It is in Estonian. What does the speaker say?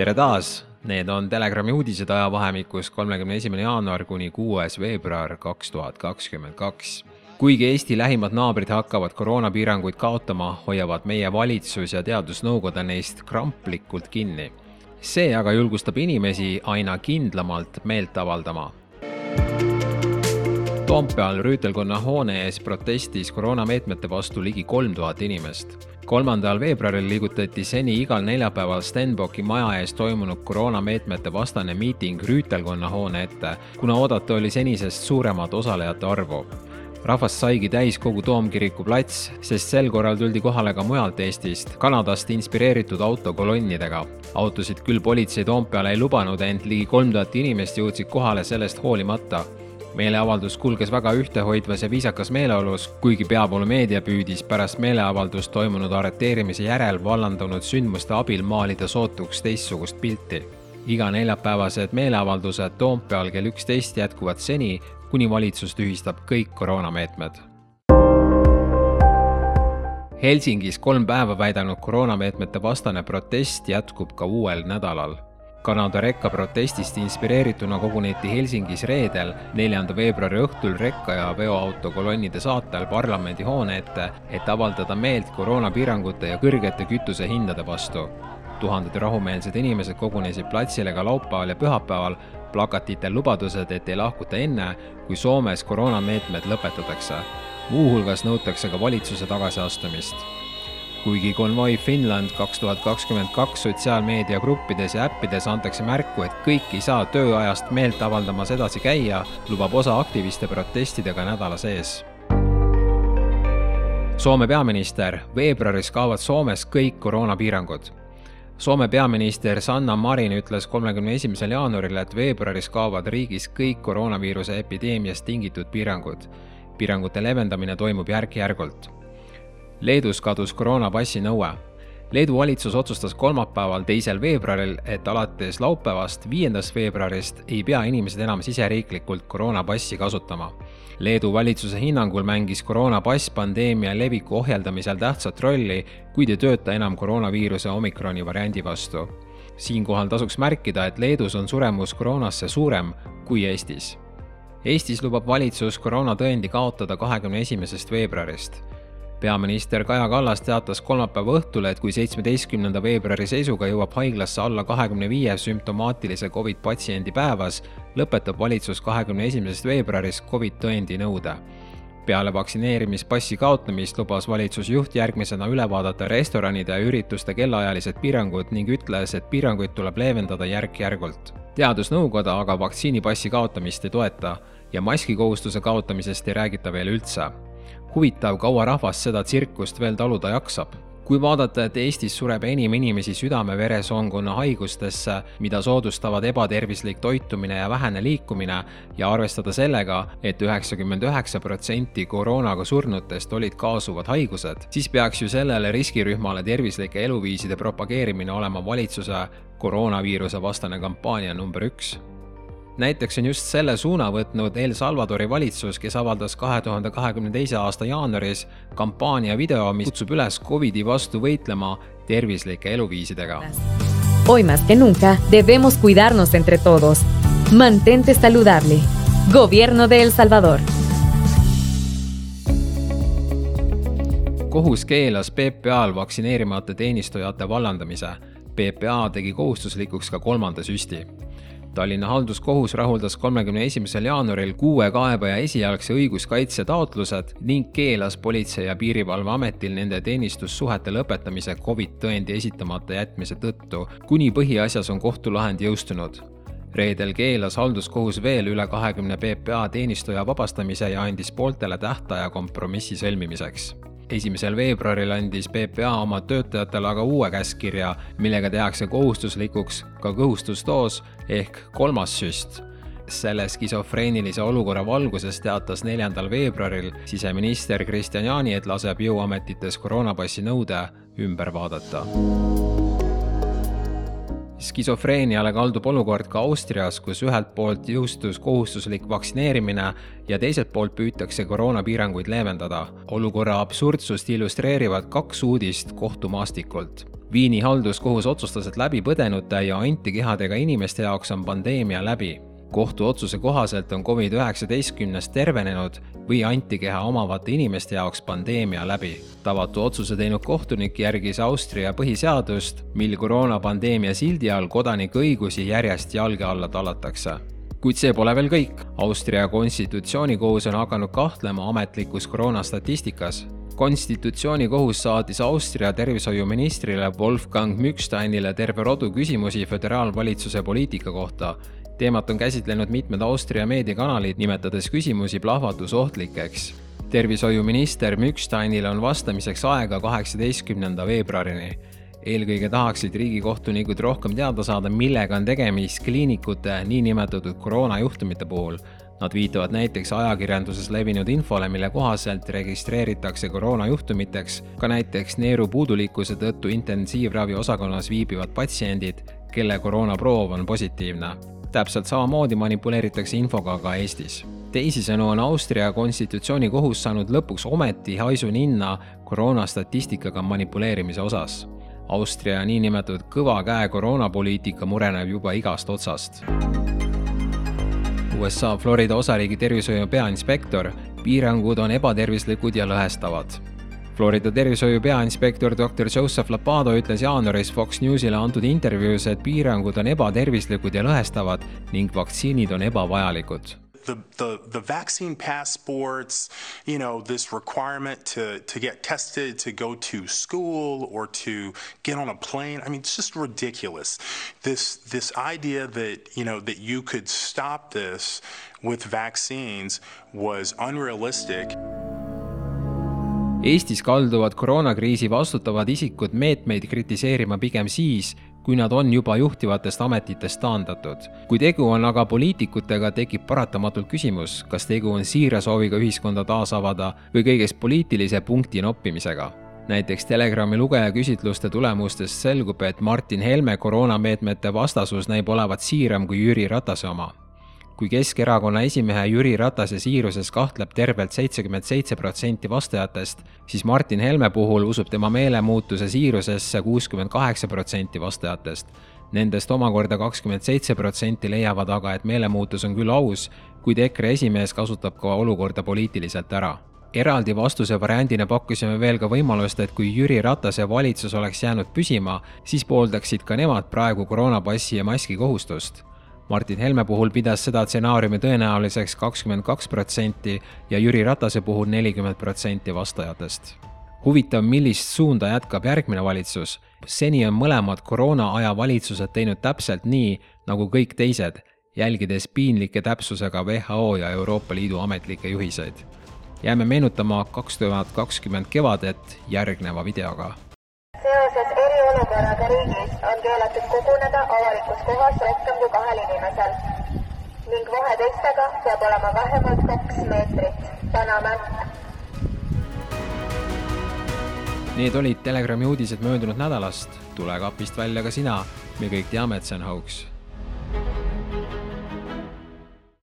tere taas, need on Telegrami uudised ajavahemikus kolmekümne esimene jaanuar kuni kuues veebruar kaks tuhat kakskümmend kaks. kuigi Eesti lähimad naabrid hakkavad koroonapiiranguid kaotama, hoiavad meie valitsus ja teadusnõukoda neist kramplikult kinni. see aga julgustab inimesi aina kindlamalt meelt avaldama Toompeal rüütelkonna hoone ees protestis koroonameetmete vastu ligi kolm tuhat inimest. kolmandal veebruaril liigutati seni igal neljapäeval Stenbocki maja ees toimunud koroonameetmete vastane miiting rüütelkonna hoone ette, kuna oodata oli senisest suuremat osalejate arvu. Rahvast saigi täis kogu Toomkiriku plats, sest sel korral tuldi kohale ka mujalt Eestist, Kanadast inspireeritud autokolonnidega. autosid küll politsei Toompeale ei lubanud, ent ligi kolm tuhat inimest jõudsid kohale sellest hoolimata meeleavaldus kulges väga ühtehoidvas ja viisakas meeleolus, kuigi peavoolumeedia püüdis pärast meeleavaldust toimunud arreteerimise järel vallandunud sündmuste abil maalida sootuks teistsugust pilti. iga neljapäevased meeleavaldused Toompeal kell üksteist jätkuvad seni, kuni valitsus tühistab kõik koroonameetmed. Helsingis kolm päeva väidanud koroonameetmete vastane protest jätkub ka uuel nädalal Kanada rekka protestist inspireerituna koguneti Helsingis reedel, neljanda veebruari õhtul rekka ja veoautokolonnide saatel parlamendihoone ette, et avaldada meelt koroonapiirangute ja kõrgete kütusehindade vastu. tuhanded rahumeelsed inimesed kogunesid platsile ka laupäeval ja pühapäeval, plakatitel lubadused, et ei lahkuta enne, kui Soomes koroonameetmed lõpetatakse. muuhulgas nõutakse ka valitsuse tagasiastumist kuigi Konvoi Finland kaks tuhat kakskümmend kaks sotsiaalmeediagruppides ja äppides antakse märku, et kõik ei saa tööajast meelt avaldamas edasi käia, lubab osa aktiviste protestidega nädala sees. Soome peaminister, veebruaris kaovad Soomes kõik koroonapiirangud Soome peaminister Sanna Marin ütles kolmekümne esimesel jaanuaril, et veebruaris kaovad riigis kõik koroonaviiruse epideemiast tingitud piirangud. piirangute leevendamine toimub järk-järgult Leedus kadus koroonapassi nõue. Leedu valitsus otsustas kolmapäeval, teisel veebruaril, et alates laupäevast, viiendast veebruarist ei pea inimesed enam siseriiklikult koroonapassi kasutama. Leedu valitsuse hinnangul mängis koroonapass pandeemia leviku ohjeldamisel tähtsat rolli, kuid ei tööta enam koroonaviiruse omikroni variandi vastu. siinkohal tasuks märkida, et Leedus on suremus koroonasse suurem kui Eestis. Eestis lubab valitsus koroonatõendi kaotada kahekümne esimesest veebruarist peaminister Kaja Kallas teatas kolmapäeva õhtul, et kui seitsmeteistkümnenda veebruari seisuga jõuab haiglasse alla kahekümne viie sümptomaatilise Covid patsiendi päevas, lõpetab valitsus kahekümne esimesest veebruarist Covid tõendi nõude. peale vaktsineerimispassi kaotamist lubas valitsusjuht järgmisena üle vaadata restoranide ja ürituste kellaajalised piirangud ning ütles, et piiranguid tuleb leevendada järk-järgult. teadusnõukoda aga vaktsiinipassi kaotamist ei toeta ja maskikohustuse kaotamisest ei räägita veel üldse huvitav, kaua rahvas seda tsirkust veel taluda jaksab. Kui vaadata, et Eestis sureb enim inimesi südame-veresoonkonna haigustesse, mida soodustavad ebatervislik toitumine ja vähene liikumine, ja arvestada sellega et, et üheksakümmend üheksa protsenti koroonaga surnutest olid kaasuvad haigused, siis peaks ju sellele riskirühmale tervislike eluviiside propageerimine olema valitsuse koroonaviiruse vastane kampaania number üks näiteks on just selle suuna võtnud El Salvadori valitsus, kes avaldas kahe tuhande kahekümne teise aasta jaanuaris kampaania video, mis kutsub üles Covidi vastu võitlema tervislike eluviisidega. Hoy más que nunca debemos cuidarnos entre todos. Mantente saludable. Gobierno de El Salvador. kohus keelas PPA-l vaktsineerimata teenistujate vallandamise. PPA tegi kohustuslikuks ka kolmanda süsti Tallinna halduskohus rahuldas kolmekümne esimesel jaanuaril kuue kaebaja esialgse õiguskaitse taotlused ning keelas Politsei- ja Piirivalveametil nende teenistussuhete lõpetamise Covid tõendi esitamata jätmise tõttu, kuni põhiasjas on kohtulahend jõustunud. Reedel keelas halduskohus veel üle kahekümne PPA teenistuja vabastamise ja andis pooltele tähtaja kompromissi sõlmimiseks esimesel veebruaril andis PPA oma töötajatele aga uue käskkirja, millega tehakse kohustuslikuks ka kõhustusdoos ehk kolmas süst. Selle skisofreenilise olukorra valguses teatas neljandal veebruaril siseminister Kristian Jaani, et laseb jõuametites koroonapassi nõude ümber vaadata skisofreeniale kaldub olukord ka Austrias, kus ühelt poolt jõustus kohustuslik vaktsineerimine ja teiselt poolt püütakse koroonapiiranguid leevendada. olukorra absurdsust illustreerivad kaks uudist kohtumaastikult. Viini halduskohus otsustas, et läbipõdenute ja antikehadega inimeste jaoks on pandeemia läbi kohtuotsuse kohaselt on Covid-19 tervenenud või antikeha omavate inimeste jaoks pandeemia läbi. tavatu otsuse teinud kohtunik järgis Austria põhiseadust, mil koroonapandeemia sildi all kodanike õigusi järjest jalge alla tallatakse kuid see pole veel kõik. Austria konstitutsioonikohus on hakanud kahtlema ametlikus koroonastatistikas. konstitutsioonikohus saatis Austria tervishoiuministrile Wolfgang Mücksteinile terve rodu küsimusi föderaalvalitsuse poliitika kohta teemat on käsitlenud mitmed Austria meediakanalid, nimetades küsimusi plahvatusohtlikeks. tervishoiuminister Mücksteinil on vastamiseks aega kaheksateistkümnenda veebruarini. eelkõige tahaksid riigikohtunikud rohkem teada saada, millega on tegemist kliinikute niinimetatud koroonajuhtumite puhul. Nad viitavad näiteks ajakirjanduses levinud infole, mille kohaselt registreeritakse koroonajuhtumiteks ka näiteks neeru puudulikkuse tõttu intensiivravi osakonnas viibivad patsiendid, kelle koroonaproov on positiivne täpselt samamoodi manipuleeritakse infoga ka Eestis. teisisõnu on Austria konstitutsioonikohus saanud lõpuks ometi haisu ninna koroonastatistikaga manipuleerimise osas. Austria niinimetatud kõva käe koroonapoliitika mureneb juba igast otsast. USA Florida osariigi tervishoiu peainspektor, piirangud on ebatervislikud ja lõhestavad Florida tervishoiu peainspektor doktor Joseph Lapado ütles jaanuaris Fox Newsile antud intervjuus, et piirangud on ebatervislikud ja lõhestavad ning vaktsiinid on ebavajalikud the, the, the vaccine passports, you know, this requirement to, to get tested to go to school or to get on a plane. I mean, it's just ridiculous. This, this idea that, you know, that you could stop this with vaccines was unrealistic. Eestis kalduvad koroonakriisi vastutavad isikud meetmeid kritiseerima pigem siis, kui nad on juba juhtivatest ametitest taandatud. kui tegu on aga poliitikutega, tekib paratamatult küsimus, kas tegu on siira sooviga ühiskonda taas avada või kõigest poliitilise punkti noppimisega näiteks Telegrami lugejaküsitluste tulemustest selgub, et Martin Helme koroonameetmete vastasus näib olevat siiram kui Jüri Ratase oma kui Keskerakonna esimehe Jüri Ratase siiruses kahtleb tervelt seitsekümmend seitse protsenti vastajatest, siis Martin Helme puhul usub tema meelemuutuse siirusesse kuuskümmend kaheksa protsenti vastajatest. Nendest omakorda kakskümmend seitse protsenti leiavad aga, et meelemuutus on küll aus, kuid EKRE esimees kasutab ka olukorda poliitiliselt ära eraldi vastuse variandina pakkusime veel ka võimalust, et kui Jüri Ratase valitsus oleks jäänud püsima, siis pooldaksid ka nemad praegu koroonapassi ja maski kohustust Martin Helme puhul pidas seda stsenaariumi tõenäoliseks kakskümmend kaks protsenti ja Jüri Ratase puhul nelikümmend protsenti vastajatest. huvitav, millist suunda jätkab järgmine valitsus. seni on mõlemad koroonaaja valitsused teinud täpselt nii, nagu kõik teised, jälgides piinlike täpsusega WHO ja Euroopa Liidu ametlikke juhiseid. jääme meenutama kaks tuhat kakskümmend kevadet järgneva videoga seoses eriolukorraga riigis on keelatud koguneda avalikus kohas rohkem kui kahel inimesel ning vahe teistega peab olema vähemalt kaks meetrit. täname. Need olid Telegrami uudised möödunud nädalast. tule kapist välja ka sina. me kõik teame, et see on hauks